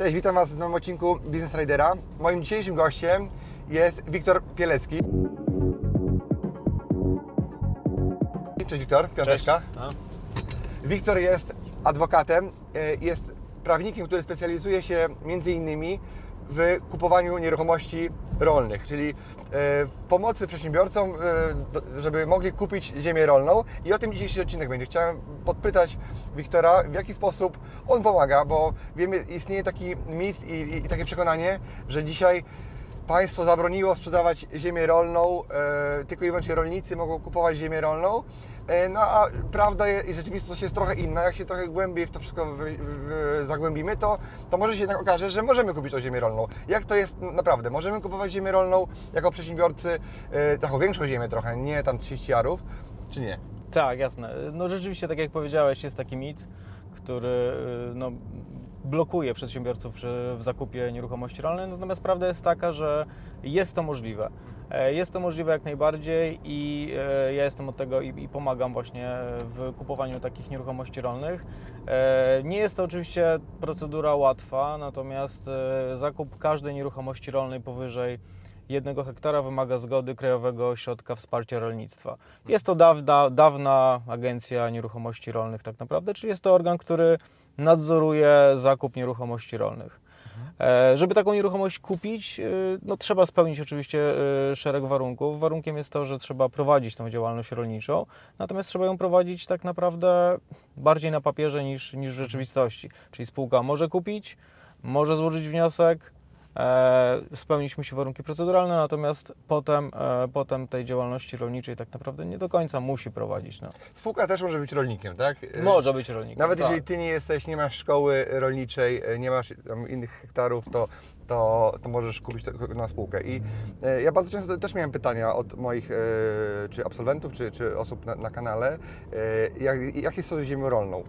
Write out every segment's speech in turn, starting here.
Cześć, witam Was w nowym odcinku Business Ridera. Moim dzisiejszym gościem jest Wiktor Pielecki. Cześć Wiktor, piąteczka. No. Wiktor jest adwokatem, e, jest prawnikiem, który specjalizuje się między innymi w kupowaniu nieruchomości rolnych, czyli e, w pomocy przedsiębiorcom, e, żeby mogli kupić ziemię rolną. I o tym dzisiejszy odcinek będzie. Chciałem podpytać Wiktora, w jaki sposób on pomaga, bo wiemy, istnieje taki mit i, i takie przekonanie, że dzisiaj państwo zabroniło sprzedawać ziemię rolną, e, tylko i wyłącznie rolnicy mogą kupować ziemię rolną. E, no a prawda je- i rzeczywistość jest trochę inna. Jak się trochę głębiej w to wszystko zagłębimy, to, to może się jednak okaże, że możemy kupić tą ziemię rolną. Jak to jest naprawdę? Możemy kupować ziemię rolną jako przedsiębiorcy, e, taką większą ziemię trochę, nie tam 30 arów, czy nie? Tak, jasne. No rzeczywiście, tak jak powiedziałeś, jest taki mit, który y, no, blokuje przedsiębiorców w zakupie nieruchomości rolnej, natomiast prawda jest taka, że jest to możliwe. E, Jest to możliwe jak najbardziej i e, ja jestem od tego i, pomagam właśnie w kupowaniu takich nieruchomości rolnych. E, Nie jest to oczywiście procedura łatwa, natomiast zakup każdej nieruchomości rolnej powyżej jednego hektara wymaga zgody Krajowego Ośrodka Wsparcia Rolnictwa. Jest to dawna, dawna agencja nieruchomości rolnych tak naprawdę, czyli jest to organ, który nadzoruje zakup nieruchomości rolnych. E, Żeby taką nieruchomość kupić, y, no, trzeba spełnić oczywiście y, szereg warunków. Warunkiem jest to, że trzeba prowadzić tą działalność rolniczą, natomiast trzeba ją prowadzić tak naprawdę bardziej na papierze niż, niż w rzeczywistości. Czyli spółka może kupić, może złożyć wniosek, e, spełnić musi warunki proceduralne, natomiast potem, e, potem tej działalności rolniczej tak naprawdę nie do końca musi prowadzić. No. Spółka też może być rolnikiem, tak? E, Może być rolnikiem. Nawet tak. jeżeli Ty nie jesteś, nie masz szkoły rolniczej, nie masz innych hektarów, to, to, to możesz kupić na spółkę. I ja bardzo często też miałem pytania od moich czy absolwentów, czy, czy osób na, na kanale, jak, jak jest z ziemią rolną.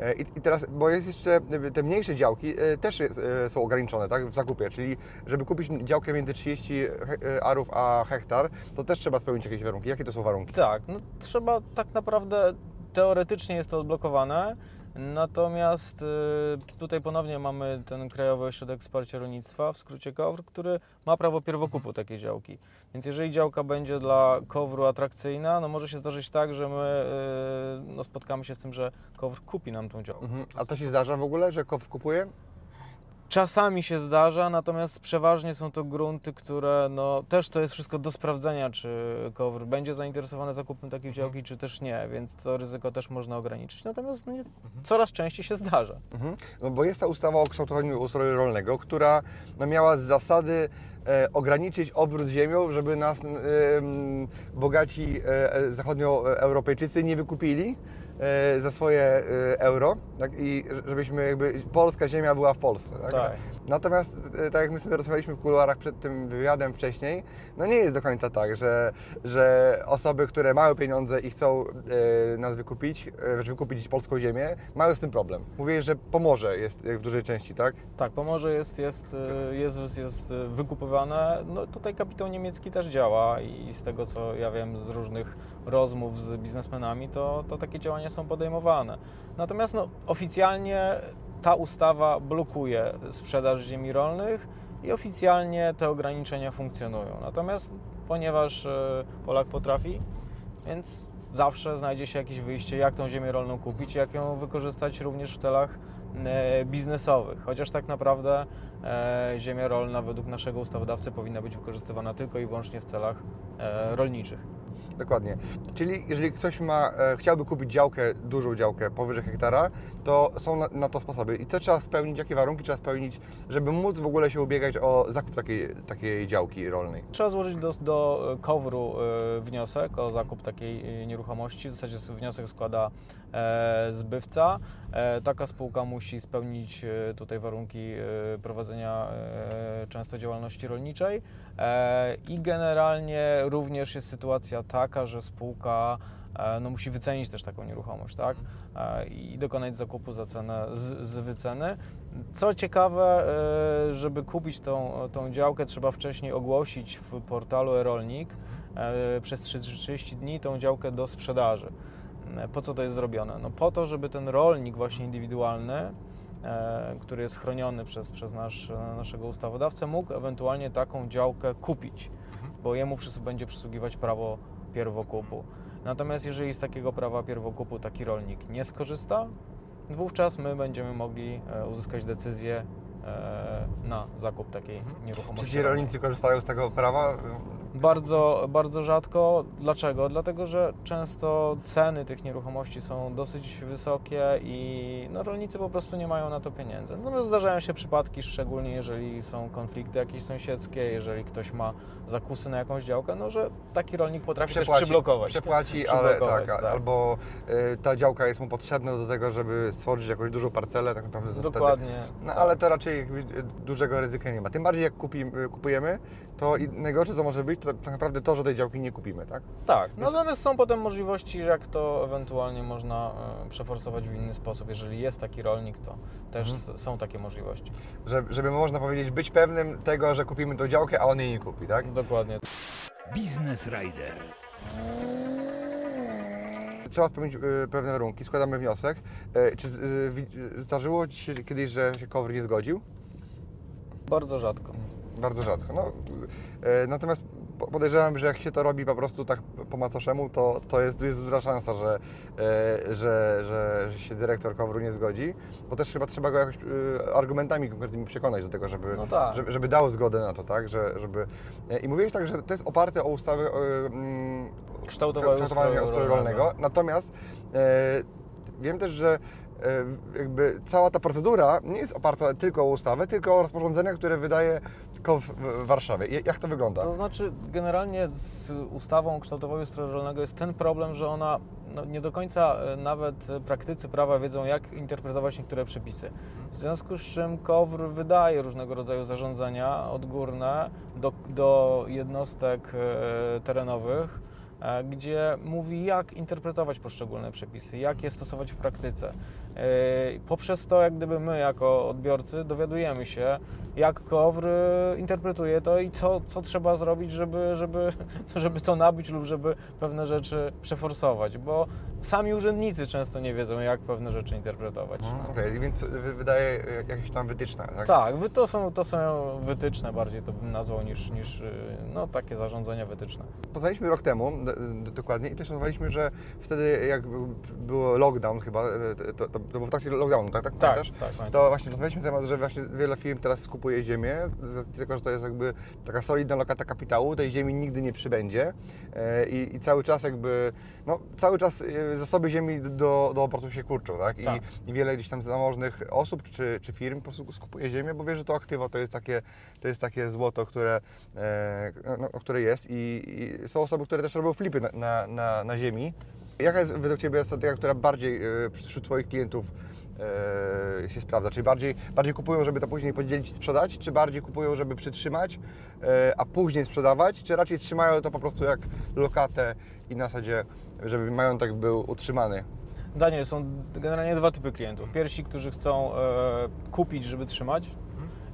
E, I, teraz, bo jest jeszcze te mniejsze działki e, też e, są ograniczone tak, w zakupie, czyli żeby kupić działkę między 30 he- e, arów a hektar, to też trzeba spełnić jakieś warunki. Jakie to są warunki? Tak, no trzeba tak naprawdę, teoretycznie jest to odblokowane, natomiast y, tutaj ponownie mamy ten Krajowy Ośrodek Wsparcia Rolnictwa, w skrócie KOWR, który ma prawo pierwokupu takiej działki. Więc jeżeli działka będzie dla KOWR-u atrakcyjna, no może się zdarzyć tak, że my y, no spotkamy się z tym, że KOWR kupi nam tą działkę. Mhm. A to się zdarza w ogóle, że KOW kupuje? Czasami się zdarza, natomiast przeważnie są to grunty, które no, też to jest wszystko do sprawdzenia, czy KOWR będzie zainteresowany zakupem takiej działki, czy też nie, więc to ryzyko też można ograniczyć. Natomiast no, nie, coraz częściej się zdarza. Mhm. No bo jest ta ustawa o kształtowaniu ustroju rolnego, która no, miała z zasady e, ograniczyć obrót ziemią, żeby nas e, bogaci e, zachodnioeuropejczycy nie wykupili za swoje e, euro tak? i żebyśmy jakby polska ziemia była w Polsce. Tak? Tak. Natomiast e, tak jak my sobie rozmawialiśmy w kuluarach przed tym wywiadem wcześniej, no nie jest do końca tak, że, że osoby, które mają pieniądze i chcą e, nas wykupić, e, znaczy wykupić polską ziemię, mają z tym problem. Mówię, że Pomorze jest e, w dużej części, tak? Tak, Pomorze jest, jest, jest, jest y, wykupywane. No, tutaj kapitał niemiecki też działa i z tego co ja wiem z różnych rozmów z biznesmenami, to, to takie działania są podejmowane. Natomiast no, oficjalnie ta ustawa blokuje sprzedaż ziemi rolnych i oficjalnie te ograniczenia funkcjonują. Natomiast ponieważ y, Polak potrafi, więc zawsze znajdzie się jakieś wyjście, jak tą ziemię rolną kupić, jak ją wykorzystać również w celach e, biznesowych. Chociaż tak naprawdę e, ziemia rolna według naszego ustawodawcy powinna być wykorzystywana tylko i wyłącznie w celach e, rolniczych. Dokładnie. Czyli jeżeli ktoś ma, e, chciałby kupić działkę, dużą działkę powyżej hektara, to są na, na to sposoby. I co trzeba spełnić, jakie warunki trzeba spełnić, żeby móc w ogóle się ubiegać o zakup takiej, takiej działki rolnej? Trzeba złożyć do, do KOWR-u e, wniosek o zakup takiej e, nieruchomości. W zasadzie wniosek składa e, zbywca. E, Taka spółka musi spełnić e, tutaj warunki e, prowadzenia często działalności rolniczej i generalnie również jest sytuacja taka, że spółka no, musi wycenić też taką nieruchomość, tak? I dokonać zakupu za cenę z, z wyceny. Co ciekawe, żeby kupić tą, tą działkę, trzeba wcześniej ogłosić w portalu e-rolnik przez 30 dni tą działkę do sprzedaży. E, Po co to jest zrobione? No po to, żeby ten rolnik właśnie indywidualny, e, który jest chroniony przez, przez nasz, naszego ustawodawcę, mógł ewentualnie taką działkę kupić, bo jemu będzie przysługiwać prawo pierwokupu. Natomiast jeżeli z takiego prawa pierwokupu taki rolnik nie skorzysta, wówczas my będziemy mogli e, uzyskać decyzję e, na zakup takiej Czy nieruchomości. ci rolnicy korzystają z tego prawa? Bardzo, bardzo rzadko. Dlaczego? Dlatego, że często ceny tych nieruchomości są dosyć wysokie i no, rolnicy po prostu nie mają na to pieniędzy. Natomiast zdarzają się przypadki, szczególnie jeżeli są konflikty jakieś sąsiedzkie, jeżeli ktoś ma zakusy na jakąś działkę, no, że taki rolnik potrafi też przyblokować. Przepłaci, ale tak, a- albo y, ta działka jest mu potrzebna do tego, żeby stworzyć jakąś dużą parcelę, tak naprawdę to Wtedy, Dokładnie. no ale to raczej y, dużego ryzyka nie ma. Tym bardziej jak kupi, y, kupujemy, to i najgorsze co może być, to tak naprawdę to, że tej działki nie kupimy, tak? Tak, Więc- natomiast są potem możliwości, jak to ewentualnie można e, przeforsować w inny sposób. Jeżeli jest taki rolnik, to też Mhm. są takie możliwości. Że, żeby można powiedzieć, być pewnym tego, że kupimy tą działkę, a on jej nie kupi, tak? Dokładnie. Biznes Rider. Trzeba spełnić y, pewne warunki, składamy wniosek. Y, Czy y, y, zdarzyło Ci się kiedyś, że się KOWR nie zgodził? Bardzo rzadko. Bardzo rzadko. No, e, natomiast podejrzewam, że jak się to robi po prostu tak po macoszemu, to, to jest, jest duża szansa, że, e, że, że, że się dyrektor KOWR-u nie zgodzi, bo też chyba trzeba go jakoś e, argumentami konkretnymi przekonać do tego, żeby, No tak. żeby, żeby dał zgodę na to, tak? Że, żeby... e, I mówiłeś tak, że to jest oparte o ustawę e, mm, kształtowania ustroju rolnego. Natomiast wiem też, że jakby cała ta procedura nie jest oparta tylko o ustawę, tylko o rozporządzenia, które wydaje KOW w Warszawie. Jak to wygląda? To znaczy, generalnie z ustawą o kształtowaniu ustroju rolnego jest ten problem, że ona no, nie do końca e, nawet praktycy prawa wiedzą, jak interpretować niektóre przepisy. W związku z czym KOWR wydaje różnego rodzaju zarządzenia odgórne do, do jednostek e, terenowych, e, gdzie mówi, jak interpretować poszczególne przepisy, jak je stosować w praktyce. E, Poprzez to, jak gdyby my, jako odbiorcy, dowiadujemy się, jak KOWR e, interpretuje to i co, co trzeba zrobić, żeby, żeby, żeby to nabić lub żeby pewne rzeczy przeforsować, bo sami urzędnicy często nie wiedzą, jak pewne rzeczy interpretować. Mhm, Okej, więc wy- wydaje jak- jakieś tam wytyczne, tak? Tak, to są, to są wytyczne bardziej, to bym nazwał niż, niż y, no, takie zarządzania wytyczne. Poznaliśmy rok temu dokładnie i też rozmawialiśmy, że wtedy jak był- było lockdown chyba, e, to, to, to było w trakcie lockdownu, tak? tak, Tak, tak. To właśnie rozmawialiśmy temat, że właśnie wiele firm teraz skupuje ziemię, tego, że to jest jakby taka solidna lokata kapitału, tej ziemi nigdy nie przybędzie e, i, i cały czas jakby, no cały czas e, zasoby ziemi do, do obrotu się kurczą, tak? I, Tak. I wiele gdzieś tam zamożnych osób czy, czy firm po prostu skupuje ziemię, bo wie, że to aktywo to jest takie, to jest takie złoto, które, e, no, które jest I, i są osoby, które też robią flipy na, na, na, na ziemi. Jaka jest według Ciebie strategia, która bardziej e, wśród Twoich klientów e, się sprawdza? Czyli bardziej, bardziej kupują, żeby to później podzielić i sprzedać, czy bardziej kupują, żeby przytrzymać, a później sprzedawać, czy raczej trzymają to po prostu jak lokatę i na zasadzie, żeby majątek był utrzymany? Daniel, są generalnie dwa typy klientów. Pierwsi, którzy chcą e, kupić, żeby trzymać.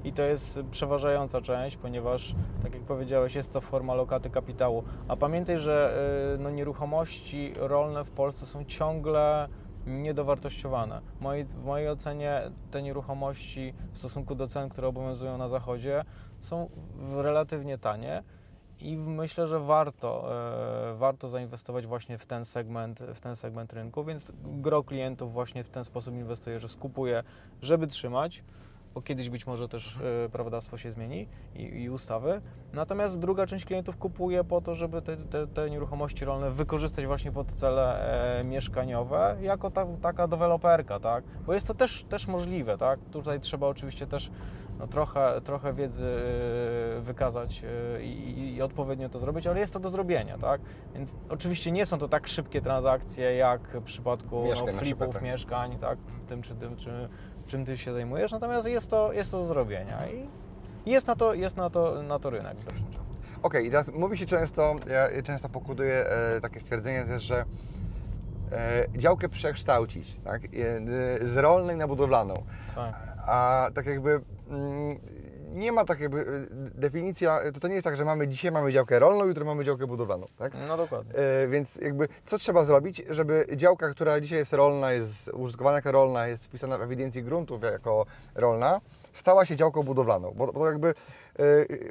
I to jest przeważająca część, ponieważ, tak jak powiedziałeś, jest to forma lokaty kapitału. A pamiętaj, że e, no, nieruchomości rolne w Polsce są ciągle niedowartościowane. W mojej, w mojej ocenie te nieruchomości w stosunku do cen, które obowiązują na zachodzie, są relatywnie tanie. I myślę, że warto, e, warto zainwestować właśnie w ten, segment, w ten segment rynku, więc gro klientów właśnie w ten sposób inwestuje, że skupuje, żeby trzymać, bo kiedyś być może też e, prawodawstwo się zmieni i, i ustawy. Natomiast druga część klientów kupuje po to, żeby te, te, te nieruchomości rolne wykorzystać właśnie pod cele e, mieszkaniowe, jako ta, taka deweloperka, tak? Bo jest to też, też możliwe, tak? Tutaj trzeba oczywiście też no, trochę, trochę wiedzy y, wykazać y, i, i odpowiednio to zrobić, ale jest to do zrobienia, tak? Więc oczywiście nie są to tak szybkie transakcje jak w przypadku Mieszkań no, flipów, tak. mieszkań, tak? Tym czy tym, czy, czym ty się zajmujesz, natomiast jest to, jest to do zrobienia i jest na to, jest na to, na to rynek. Okej, i teraz mówi się często, ja często pokutuję e, takie stwierdzenie też, że e, działkę przekształcić, tak? E, z rolnej na budowlaną. Tak. A tak jakby nie ma tak jakby e, definicja, to, to nie jest tak, że mamy dzisiaj mamy działkę rolną, jutro mamy działkę budowlaną, tak? No dokładnie. E, więc jakby co trzeba zrobić, żeby działka, która dzisiaj jest rolna, jest użytkowana jako rolna, jest wpisana w ewidencji gruntów jako rolna, stała się działką budowlaną. Bo, bo jakby e,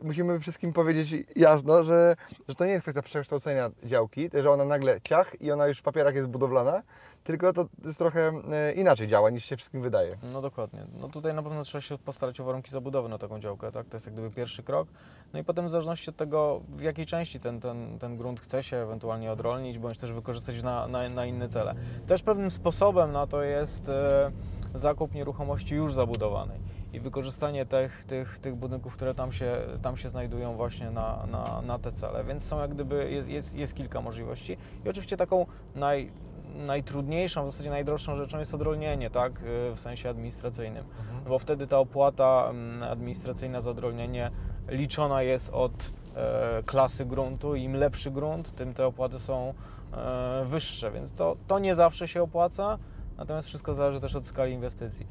musimy wszystkim powiedzieć jasno, że, że to nie jest kwestia przekształcenia działki, że ona nagle ciach i ona już w papierach jest budowlana, tylko to jest trochę e, inaczej działa niż się wszystkim wydaje. No dokładnie. No tutaj na pewno trzeba się postarać o warunki zabudowy na taką działkę, tak? To jest jak gdyby pierwszy krok. No i potem w zależności od tego, w jakiej części ten, ten, ten grunt chce się ewentualnie odrolnić, bądź też wykorzystać na, na, na inne cele. Też pewnym sposobem na to jest e, zakup nieruchomości już zabudowanej i wykorzystanie tych, tych, tych budynków, które tam się, tam się znajdują właśnie na, na, na te cele. Więc są jak gdyby, jest, jest, jest kilka możliwości. I oczywiście taką naj, najtrudniejszą, w zasadzie najdroższą rzeczą jest odrolnienie, tak, y, w sensie administracyjnym, no bo wtedy ta opłata mm, administracyjna za odrolnienie liczona jest od e, klasy gruntu. I im lepszy grunt, tym te opłaty są e, wyższe, więc to, to nie zawsze się opłaca, natomiast wszystko zależy też od skali inwestycji.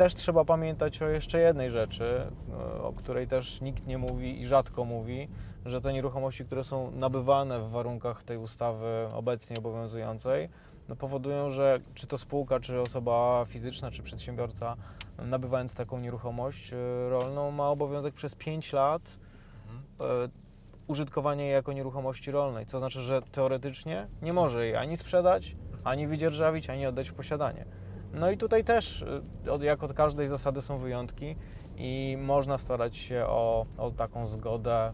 Też trzeba pamiętać o jeszcze jednej rzeczy, e, o której też nikt nie mówi i rzadko mówi, że te nieruchomości, które są nabywane w warunkach tej ustawy obecnie obowiązującej, no powodują, że czy to spółka, czy osoba fizyczna, czy przedsiębiorca, nabywając taką nieruchomość e, rolną, ma obowiązek przez 5 lat e, użytkowania jej jako nieruchomości rolnej, co znaczy, że teoretycznie nie może jej ani sprzedać, ani wydzierżawić, ani oddać w posiadanie. No i tutaj też, e, od, jak od każdej zasady są wyjątki i można starać się o, o taką zgodę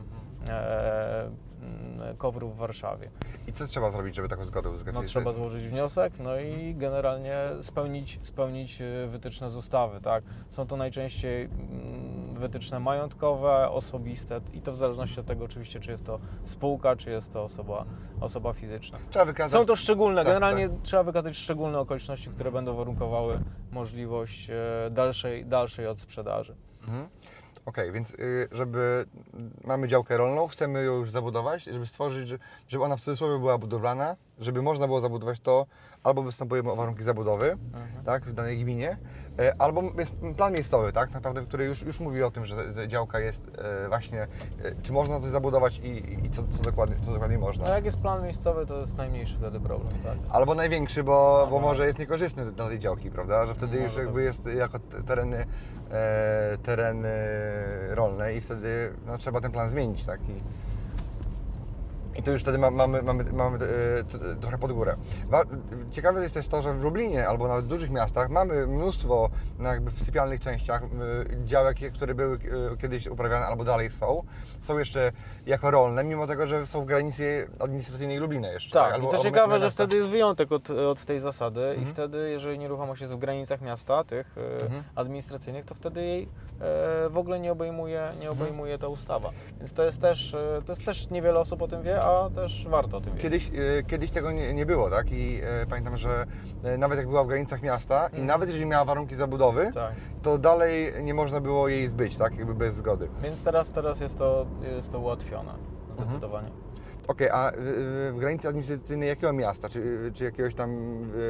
e, mm, KOWR-u w Warszawie. I co trzeba zrobić, żeby taką zgodę uzyskać? No, trzeba złożyć wniosek, no i generalnie spełnić, spełnić y, wytyczne z ustawy, tak. Są to najczęściej mm, wytyczne majątkowe, osobiste i to w zależności od tego oczywiście, czy jest to spółka, czy jest to osoba, osoba fizyczna. Trzeba wykazać... Są to szczególne, Tak, generalnie trzeba wykazać szczególne okoliczności, które będą warunkowały możliwość e, dalszej, dalszej odsprzedaży. Mhm. Okej, więc y, żeby mamy działkę rolną, chcemy ją już zabudować, żeby stworzyć, że- żeby ona w cudzysłowie była budowlana, żeby można było zabudować to, albo występujemy o warunki zabudowy, Mhm. tak, w danej gminie, e, albo jest plan miejscowy, tak, naprawdę, który już, już mówi o tym, że działka jest e, właśnie, e, czy można coś zabudować i, i co, co, dokładnie, co dokładnie No można. jak jest plan miejscowy, to jest najmniejszy wtedy problem, tak. Albo największy, bo, bo może jest niekorzystny dla tej działki, prawda? Że wtedy Może już jakby tak. jest jako tereny, tereny rolne i wtedy no, trzeba ten plan zmienić, tak? I, i to już wtedy ma, mamy, mamy, mamy e, trochę pod górę. Wa- Ciekawe jest też to, że w Lublinie albo nawet w dużych miastach mamy mnóstwo no, jakby w sypialnych częściach e, działek, które były e, kiedyś uprawiane albo dalej są. Są jeszcze jako rolne, mimo tego, że są w granicy administracyjnej Lublina jeszcze. Tak, Albo- i co ciekawe, że miasta. wtedy jest wyjątek od, od tej zasady i Mhm. wtedy, jeżeli nieruchomość jest w granicach miasta, tych e, Mhm. administracyjnych, to wtedy jej e, w ogóle nie obejmuje, Mhm. nie obejmuje ta ustawa. Więc to jest też, e, to jest też niewiele osób o tym wie, a też warto o tym wiedzieć. Kiedyś, e, kiedyś tego nie, nie było, tak? I e, pamiętam, że e, nawet jak była w granicach miasta i Mhm. nawet jeżeli miała warunki zabudowy, Tak. to dalej nie można było jej zbyć, tak? Jakby bez zgody. Więc teraz, teraz jest, to, jest to ułatwione. Mhm. Okej, a w, w granicy administracyjnej jakiego miasta? Czy, czy jakiegoś tam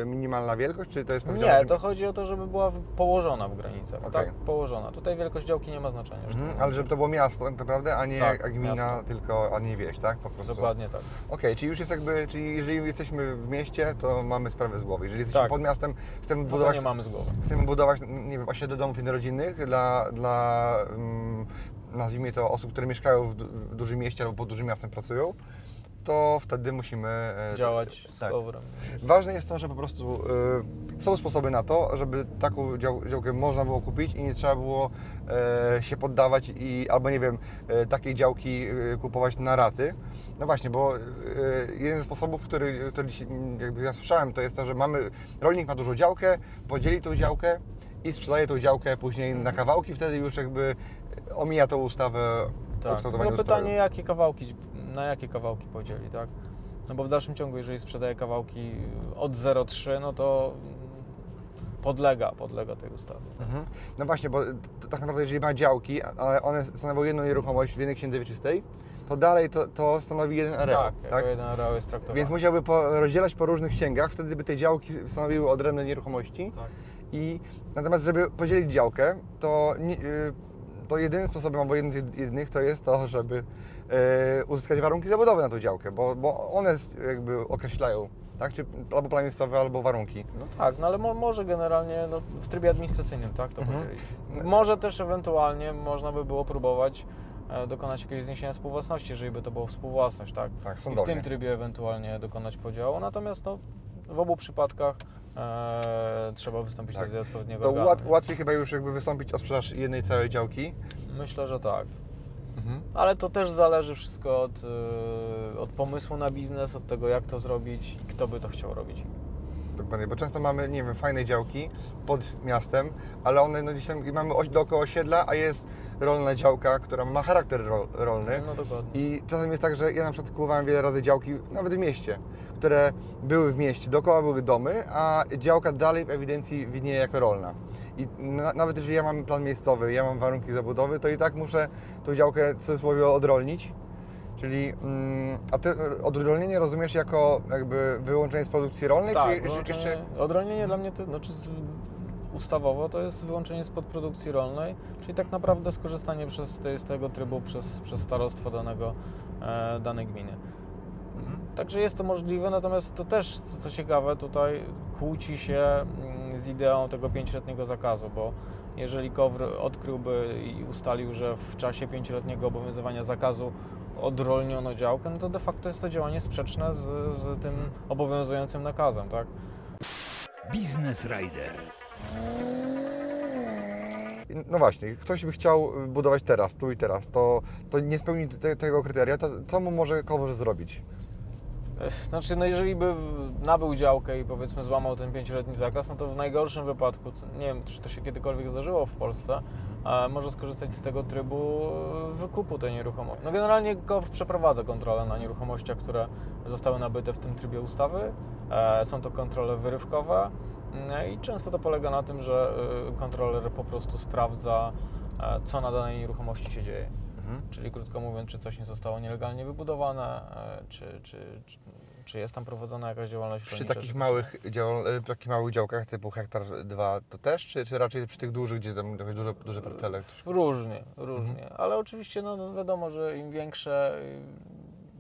minimalna wielkość, czy to jest powiedziane, Nie, to chodzi o to, żeby była położona w granicach. Okej. Tak, położona. Tutaj wielkość działki nie ma znaczenia. Mhm, ale żeby to było miasto tak naprawdę, a nie Tak, gmina, miasto. tylko, a nie wieś, tak? Po prostu. Dokładnie tak. Okej, czyli już jest jakby, czyli jeżeli jesteśmy w mieście, to mamy sprawę z głowy. Jeżeli jesteśmy Tak. pod miastem, chcemy No budować nie mamy z głowy. Chcemy budować, nie wiem, osiedle domów jednorodzinnych dla, dla mm, nazwijmy to, osób, które mieszkają w, du- w dużym mieście albo pod dużym miastem pracują, to wtedy musimy e, Działać z tak. kowrem. Ważne jest to, że po prostu e, są sposoby na to, żeby taką dział, działkę można było kupić i nie trzeba było e, się poddawać i albo nie wiem, e, takiej działki kupować na raty. No właśnie, bo jeden ze sposobów, który, który ja słyszałem, to jest to, że mamy, rolnik ma dużą działkę, podzieli tą działkę i sprzedaje tą działkę później na kawałki, wtedy już jakby omija tą ustawę o Tak. kształtowaniu No pytanie, ustroju. jakie kawałki, na jakie kawałki podzieli, tak? No bo w dalszym ciągu, jeżeli sprzedaje kawałki od 0,3, no to podlega, podlega tej ustawie. Mhm. No właśnie, bo tak naprawdę jeżeli ma działki, ale one stanowią jedną nieruchomość w jednej księdze wieczystej, to dalej to, to stanowi jeden areał. tak, jako jeden areał jest traktowany. Więc musiałby po, rozdzielać po różnych księgach, wtedy by te działki stanowiły odrębne nieruchomości. Tak. I natomiast, żeby podzielić działkę, to, y, to jedynym sposobem, albo jeden z jed- jedynych, to jest to, żeby uzyskać warunki zabudowy na tą działkę, bo, bo one jakby określają, tak? Czy albo plan miejscowy, albo warunki. No tak, no ale mo, może generalnie no, w trybie administracyjnym, tak, to Mhm. podzielić. Może też ewentualnie można by było próbować e, dokonać jakiegoś zniesienia współwłasności, jeżeli by to było współwłasność, tak? Tak, I w sądownie. tym trybie ewentualnie dokonać podziału, natomiast no, w obu przypadkach e, trzeba wystąpić Tak. do odpowiedniego To organu. łat, łatwiej chyba już jakby wystąpić o sprzedaż jednej całej działki. Myślę, że tak. Mhm. Ale to też zależy wszystko od, y, od pomysłu na biznes, od tego jak to zrobić i kto by to chciał robić. Dokładnie, bo często mamy, nie wiem, fajne działki pod miastem, ale one no, gdzieś tam mamy oś, dookoła osiedla, a jest rolna działka, która ma charakter ro, rolny. No dokładnie. I czasem jest tak, że ja na przykład kupowałem wiele razy działki, nawet w mieście, które były w mieście, dookoła były domy, a działka dalej w ewidencji widnieje jako rolna. I na, nawet jeżeli ja mam plan miejscowy, ja mam warunki zabudowy, to i tak muszę tą działkę w cudzysłowie odrolnić. Czyli, mm, a ty odrolnienie rozumiesz jako jakby wyłączenie z produkcji rolnej, Tak, czy wyłączenie, jeszcze... odrolnienie dla mnie to znaczy z, ustawowo to jest wyłączenie spod produkcji rolnej, czyli tak naprawdę skorzystanie przez, z tego trybu przez, przez starostwo danego, e, danej gminy. Mhm. Także jest to możliwe, natomiast to też, co- co ciekawe, tutaj kłóci się mm, z ideą tego pięcioletniego zakazu, bo jeżeli KOWR odkryłby i ustalił, że w czasie pięcioletniego obowiązywania zakazu odrolniono działkę, no to de facto jest to działanie sprzeczne z, z tym obowiązującym nakazem, tak? Biznes Rider. No właśnie, ktoś by chciał budować teraz, tu i teraz, to, to nie spełni te, tego kryteria, to co mu może KOWR zrobić? Znaczy, no jeżeli by nabył działkę i powiedzmy złamał ten pięcioletni zakaz, no to w najgorszym wypadku, nie wiem, czy to się kiedykolwiek zdarzyło w Polsce, może skorzystać z tego trybu e, wykupu tej nieruchomości. No generalnie KOWR przeprowadza kontrolę na nieruchomościach, które zostały nabyte w tym trybie ustawy. E, Są to kontrole wyrywkowe mm, i często to polega na tym, że e, kontroler po prostu sprawdza, co na danej nieruchomości się dzieje. Mhm. Czyli krótko mówiąc, czy coś nie zostało nielegalnie wybudowane, e, czy, czy, czy, czy jest tam prowadzona jakaś działalność Przy takich małych, dział, e, takich małych działkach typu hektar, dwa to też, czy, czy raczej przy tych dużych, gdzie tam jakieś duże, duże parcele? Różnie, różnie. Mhm. Ale oczywiście no, no wiadomo, że im większe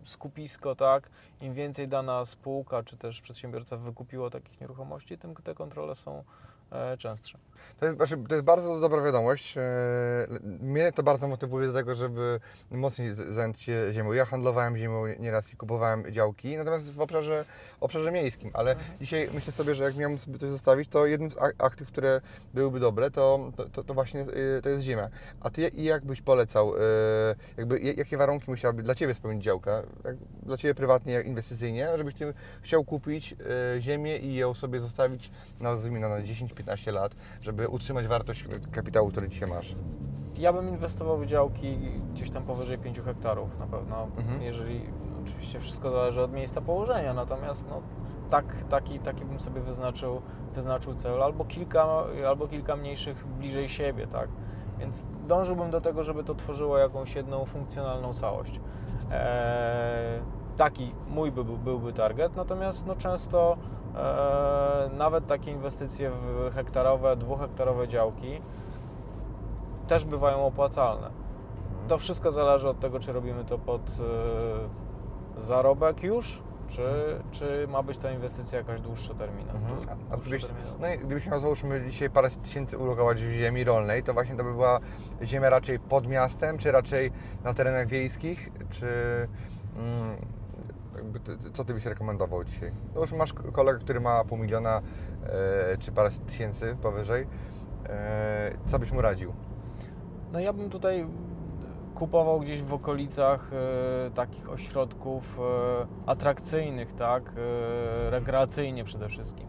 y, skupisko, tak, im więcej dana spółka czy też przedsiębiorca wykupiło takich nieruchomości, tym te kontrole są e, częstsze. To jest, znaczy, to jest bardzo dobra wiadomość. E, Mnie to bardzo motywuje do tego, żeby mocniej zająć się ziemią. Ja handlowałem ziemią nieraz i kupowałem działki, natomiast w obszarze, obszarze miejskim, ale dzisiaj myślę sobie, że jak miałbym sobie coś zostawić, to jednym z ak- aktyw, które byłyby dobre, to, to, to, właśnie e, to jest ziemia. A Ty i jak byś polecał, e, jakby, ja- jakie warunki musiałaby dla Ciebie spełnić działka, dla Ciebie prywatnie, jak inwestycyjnie, żebyś Ty chciał kupić ziemię i ją sobie zostawić, nazwijmy na 10-15 lat, żeby utrzymać wartość kapitału, który dzisiaj masz. Ja bym inwestował w działki gdzieś tam powyżej 5 hektarów na pewno, Mhm. jeżeli oczywiście wszystko zależy od miejsca położenia, natomiast no, tak, taki, taki bym sobie wyznaczył, wyznaczył cel, albo kilka, albo kilka mniejszych bliżej siebie, tak? Więc dążyłbym do tego, żeby to tworzyło jakąś jedną funkcjonalną całość. Eee, taki mój by, byłby target, natomiast no, często nawet takie inwestycje w hektarowe, dwuhektarowe działki też bywają opłacalne. To wszystko zależy od tego, czy robimy to pod e, zarobek już, czy, czy ma być to inwestycja jakaś dłuższoterminowa. Mhm. A, a gdybyś, Dłuższoterminowa. no i gdybyś miał załóżmy dzisiaj parę tysięcy ulokować w ziemi rolnej, to właśnie to by była ziemia raczej pod miastem, czy raczej na terenach wiejskich, czy mm, co Ty byś rekomendował dzisiaj? No już masz kolegę, który ma pół miliona, e, czy parę tysięcy powyżej, e, co byś mu radził? No ja bym tutaj kupował gdzieś w okolicach e, takich ośrodków e, atrakcyjnych, tak, e, rekreacyjnie przede wszystkim.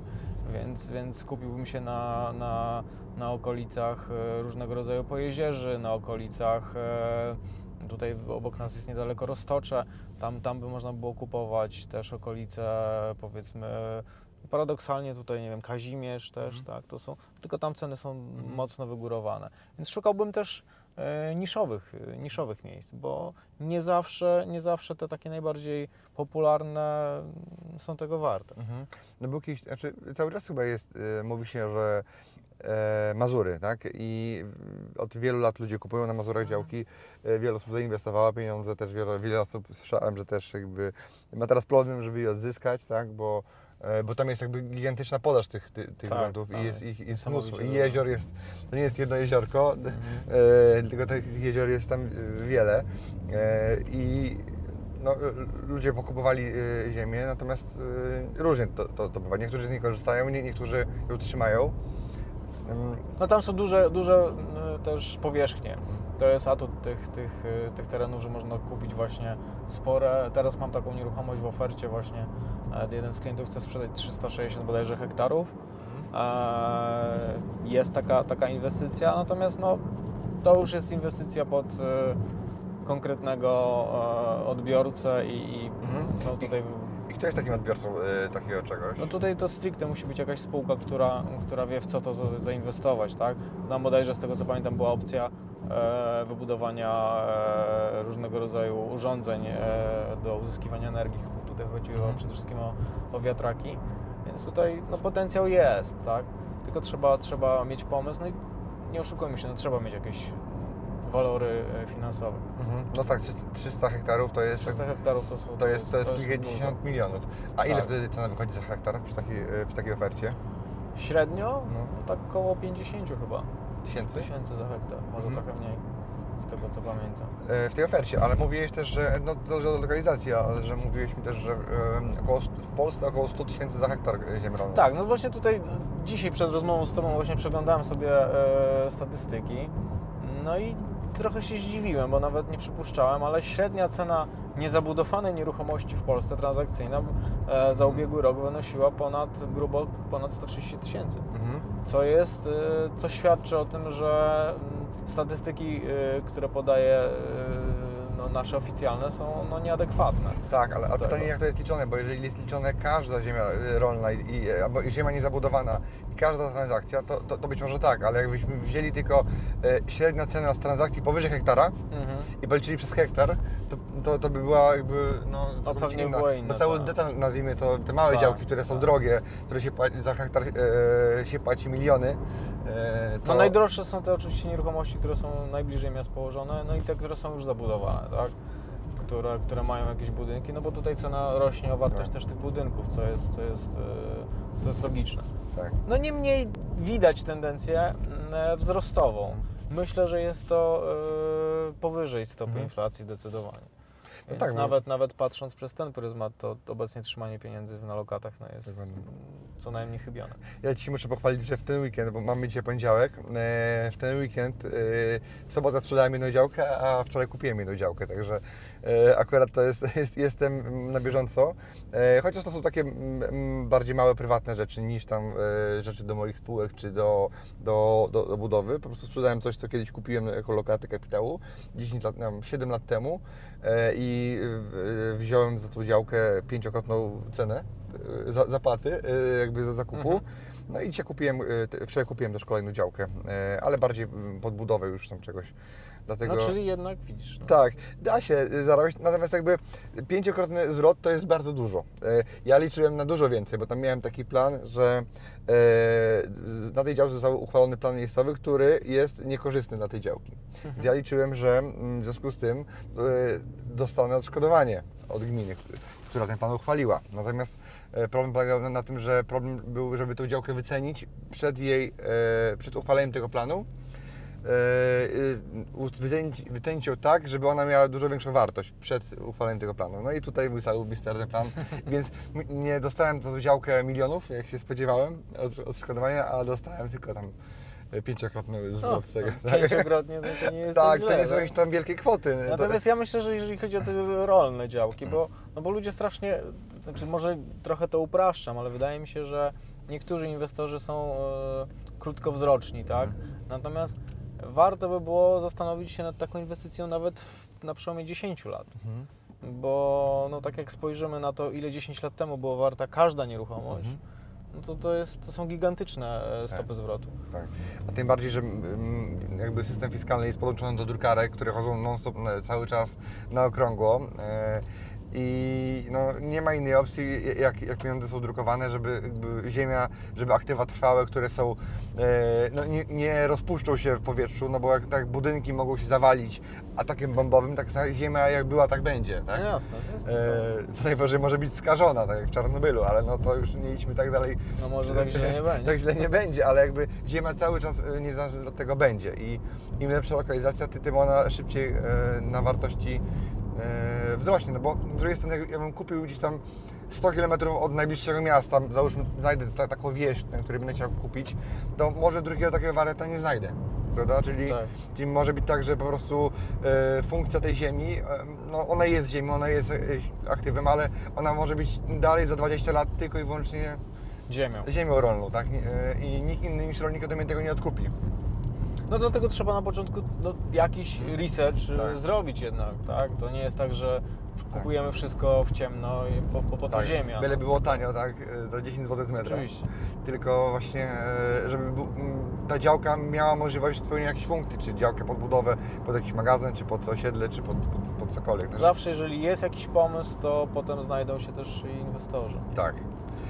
więc, więc skupiłbym się na, na, na okolicach e, różnego rodzaju pojezierzy, na okolicach tutaj obok nas jest niedaleko Roztocze, tam, tam by można było kupować też okolice powiedzmy paradoksalnie tutaj nie wiem Kazimierz też, tak, to są, tylko tam ceny są mocno wygórowane. Więc szukałbym też e, niszowych, e, niszowych miejsc, bo nie zawsze, nie zawsze te takie najbardziej popularne są tego warte. Mhm. No był kiedyś, znaczy cały czas chyba jest, e, mówi się, że Mazury, tak? I od wielu lat ludzie kupują na Mazurach działki. E, wiele osób zainwestowało pieniądze, też wiele, wiele osób słyszałem, że też jakby ma teraz problem, żeby je odzyskać, tak? Bo, e, bo tam jest jakby gigantyczna podaż tych, tych, tych Tak, gruntów tam i jest ich jest mnóstwo. I jezior jest, to nie jest jedno jeziorko, e, tylko tych jezior jest tam e, wiele. E, I no, ludzie pokupowali ziemię, natomiast różnie to, to, to bywa. Niektórzy z niej korzystają, nie, niektórzy ją trzymają. Ym, No tam są duże, duże y, też powierzchnie. To jest atut tych, tych, y, tych terenów, że można kupić właśnie spore. Teraz mam taką nieruchomość w ofercie właśnie. Jeden z klientów chce sprzedać 360 bodajże hektarów. E, Jest taka, taka inwestycja, natomiast no, to już jest inwestycja pod y, konkretnego e, odbiorcę i, i Mhm. no, tutaj kto jest takim odbiorcą y, takiego czegoś? no tutaj to stricte musi być jakaś spółka, która, która wie w co to za- zainwestować, tak? Nam bodajże z tego co pamiętam była opcja e, wybudowania e, różnego rodzaju urządzeń e, do uzyskiwania energii. Tutaj chodziło Mhm. przede wszystkim o, o wiatraki, więc tutaj no, potencjał jest, tak? Tylko trzeba, trzeba mieć pomysł, no i nie oszukujmy się, no, trzeba mieć jakieś walory e, finansowe. Mhm. No tak, 300 hektarów to jest, 300 hektarów to są... to jest, to jest kilkadziesiąt milionów. A ile Tak. wtedy cena wychodzi za hektar przy takiej, przy takiej ofercie? Średnio? No. No tak koło 50 chyba. Tysięcy? tysięcy za hektar, może Mhm. trochę mniej, z tego co pamiętam. E, W tej ofercie, ale mówiłeś też, że no, zależy od lokalizacji, ale że mówiłeś mi też, że około, w Polsce około 100 tysięcy za hektar e, ziemi rolnej. Tak, no właśnie tutaj dzisiaj przed rozmową z Tobą właśnie przeglądałem sobie e, statystyki, no i trochę się zdziwiłem, bo nawet nie przypuszczałem, ale średnia cena niezabudowanej nieruchomości w Polsce transakcyjna e, za ubiegły rok wynosiła ponad, grubo ponad 130 tysięcy. Mhm. co jest, y, co świadczy o tym, że mm, statystyki, y, które podaje no, nasze oficjalne są no, nieadekwatne. Tak, ale a Tego. pytanie jak to jest liczone, bo jeżeli jest liczone każda ziemia rolna i, i, albo ziemia niezabudowana każda transakcja, to, to, to być może tak, ale jakbyśmy wzięli tylko e, średnia cena z transakcji powyżej hektara Mhm. i policzyli przez hektar, to, to, to by była jakby no, całkowicie pewnie inna. Bo cały cena. detal nazwijmy to, te małe Tak, działki, które są tak. drogie, które się za hektar e, się płaci miliony, e, to No najdroższe są te oczywiście nieruchomości, które są najbliżej miast położone, no i te, które są już zabudowane, tak? Które, które mają jakieś budynki, no bo tutaj cena rośnie o wartość Tak. też tych budynków, co jest, co jest, y, co jest logiczne. Tak. No niemniej widać tendencję mm, wzrostową. Myślę, że jest to y, powyżej stopy Mhm. inflacji zdecydowanie. No tak, bo- nawet, nawet patrząc przez ten pryzmat, to obecnie trzymanie pieniędzy na lokatach no, jest Dokładnie. co najmniej chybione. Ja Ci muszę pochwalić, że w ten weekend, bo mamy dzisiaj poniedziałek, e, w ten weekend e, w sobotę sprzedałem jedną działkę, a wczoraj kupiłem jedną działkę, także e, akurat to jest, jest, jestem na bieżąco. E, Chociaż to są takie mm, mm, bardziej małe, prywatne rzeczy niż tam e, rzeczy do moich spółek czy do, do, do, do budowy. Po prostu sprzedałem coś, co kiedyś kupiłem jako lokatę kapitału 10 lat, nie wiem, 7 lat temu e, i e, wziąłem za tą działkę pięciokrotną cenę e, za- zapłaty, e, jakby za zakupu. Mhm. No i dzisiaj kupiłem, wczoraj kupiłem też kolejną działkę, ale bardziej mm, pod budowę już tam czegoś. Dlatego... No czyli jednak widzisz. No. Tak, da się y, zarobić, natomiast jakby pięciokrotny zwrot to jest bardzo dużo. Y, Ja liczyłem na dużo więcej, bo tam miałem taki plan, że y, na tej działce został uchwalony plan miejscowy, który jest niekorzystny dla tej działki. Więc ja liczyłem, że mm, w związku z tym dostanę odszkodowanie od gminy, która ten plan uchwaliła. Natomiast problem polegał na- tym, że problem był, żeby tą działkę wycenić przed jej, przed uchwaleniem tego planu. E, wycenić, ją tak, żeby ona miała dużo większą wartość przed uchwaleniem tego planu. No i tutaj był cały misterny plan, więc nie dostałem za działkę milionów, jak się spodziewałem od odszkodowania, a dostałem tylko tam e, pięciokrotny No, zwrot z tego. no, pięciokrotnie no, to nie jest Tak, źle, to nie są tak? jakieś tam wielkie kwoty. To- Natomiast ja myślę, że jeżeli chodzi o te rolne działki, bo, no bo ludzie strasznie, znaczy może trochę to upraszczam, ale wydaje mi się, że niektórzy inwestorzy są e, krótkowzroczni, tak? Mhm. Natomiast warto by było zastanowić się nad taką inwestycją nawet w, na przełomie 10 lat. Mhm. Bo no, tak jak spojrzymy na to, ile 10 lat temu była warta każda nieruchomość, Mhm. no to, to, jest, to są gigantyczne e, stopy Tak. zwrotu. Tak. A tym bardziej, że jakby system fiskalny jest podłączony do drukarek, które chodzą non-stop e, cały czas na okrągło. e, I no, nie ma innej opcji, jak, jak pieniądze są drukowane, żeby ziemia, żeby aktywa trwałe, które są, e, no, nie, nie rozpuszczą się w powietrzu, no bo jak tak budynki mogą się zawalić atakiem bombowym, tak ziemia jak była, tak będzie. Tak? No jasne, jest E, co najwyżej może być skażona, tak jak w Czarnobylu, ale no to już nie idźmy tak dalej no może tak źle nie będzie. tak źle nie będzie, ale jakby Ziemia cały czas e, niezależnie od tego będzie i im lepsza lokalizacja, ty- tym ona szybciej e, na wartości wzrośnie. No bo z drugiej strony, jak ja bym kupił gdzieś tam 100 km od najbliższego miasta, załóżmy, znajdę ta, taką wieś, na której będę chciał kupić, to może drugiego takiego warianta nie znajdę. Prawda? Czyli, Tak. czyli może być tak, że po prostu e, funkcja tej ziemi, e, no ona jest ziemią, ona jest e, aktywem, ale ona może być dalej za 20 lat tylko i wyłącznie Ziemią. ziemią rolną, tak? I nikt inny niż rolnik ode mnie tego nie odkupi. No dlatego trzeba na początku no, jakiś research y, Tak. zrobić jednak, tak? To nie jest tak, że kupujemy wszystko w ciemno i po, po, po to ziemia. Byle no. było tanio, tak? E, Za 10 zł z metra. Oczywiście. Tylko właśnie, e, żeby ta działka miała możliwość spełnienia jakiejś funkcji, czy działkę pod budowę, pod jakiś magazyn, czy pod osiedle, czy pod, pod, pod cokolwiek. Też- Zawsze jeżeli jest jakiś pomysł, to potem znajdą się też inwestorzy. Tak.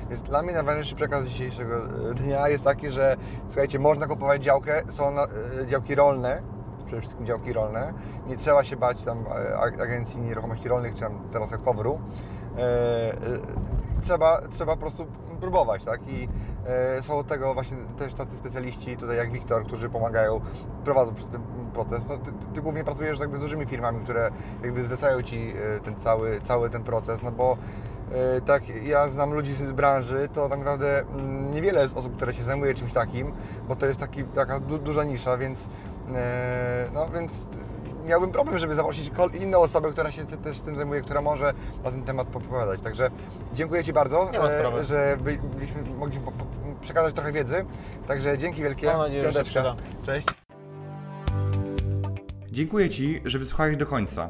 Więc dla mnie najważniejszy przekaz dzisiejszego e, dnia jest taki, że słuchajcie, można kupować działkę, są e, działki rolne, przede wszystkim działki rolne. Nie trzeba się bać tam e, ag- agencji nieruchomości rolnych, czy tam teraz. E, e, trzeba, trzeba po prostu próbować, tak? I są tego właśnie też tacy specjaliści, tutaj jak Wiktor, którzy pomagają, prowadzą tym proces. No, ty, ty głównie pracujesz jakby z dużymi firmami, które jakby zlecają Ci ten cały, cały ten proces, no bo tak, ja znam ludzi z branży, to tak naprawdę mm, niewiele jest osób, które się zajmuje czymś takim, bo to jest taki, taka du, duża nisza, więc, e, no, więc miałbym problem, żeby zaprosić inną osobę, która się te, też tym zajmuje, która może na ten temat opowiadać. Także dziękuję Ci bardzo, sprawy. że by, byliśmy, mogliśmy po, po, przekazać trochę wiedzy. Także dzięki wielkie. Mam nadzieję, że się Piąteczka. przyda. Cześć. Dziękuję Ci, że wysłuchałeś do końca.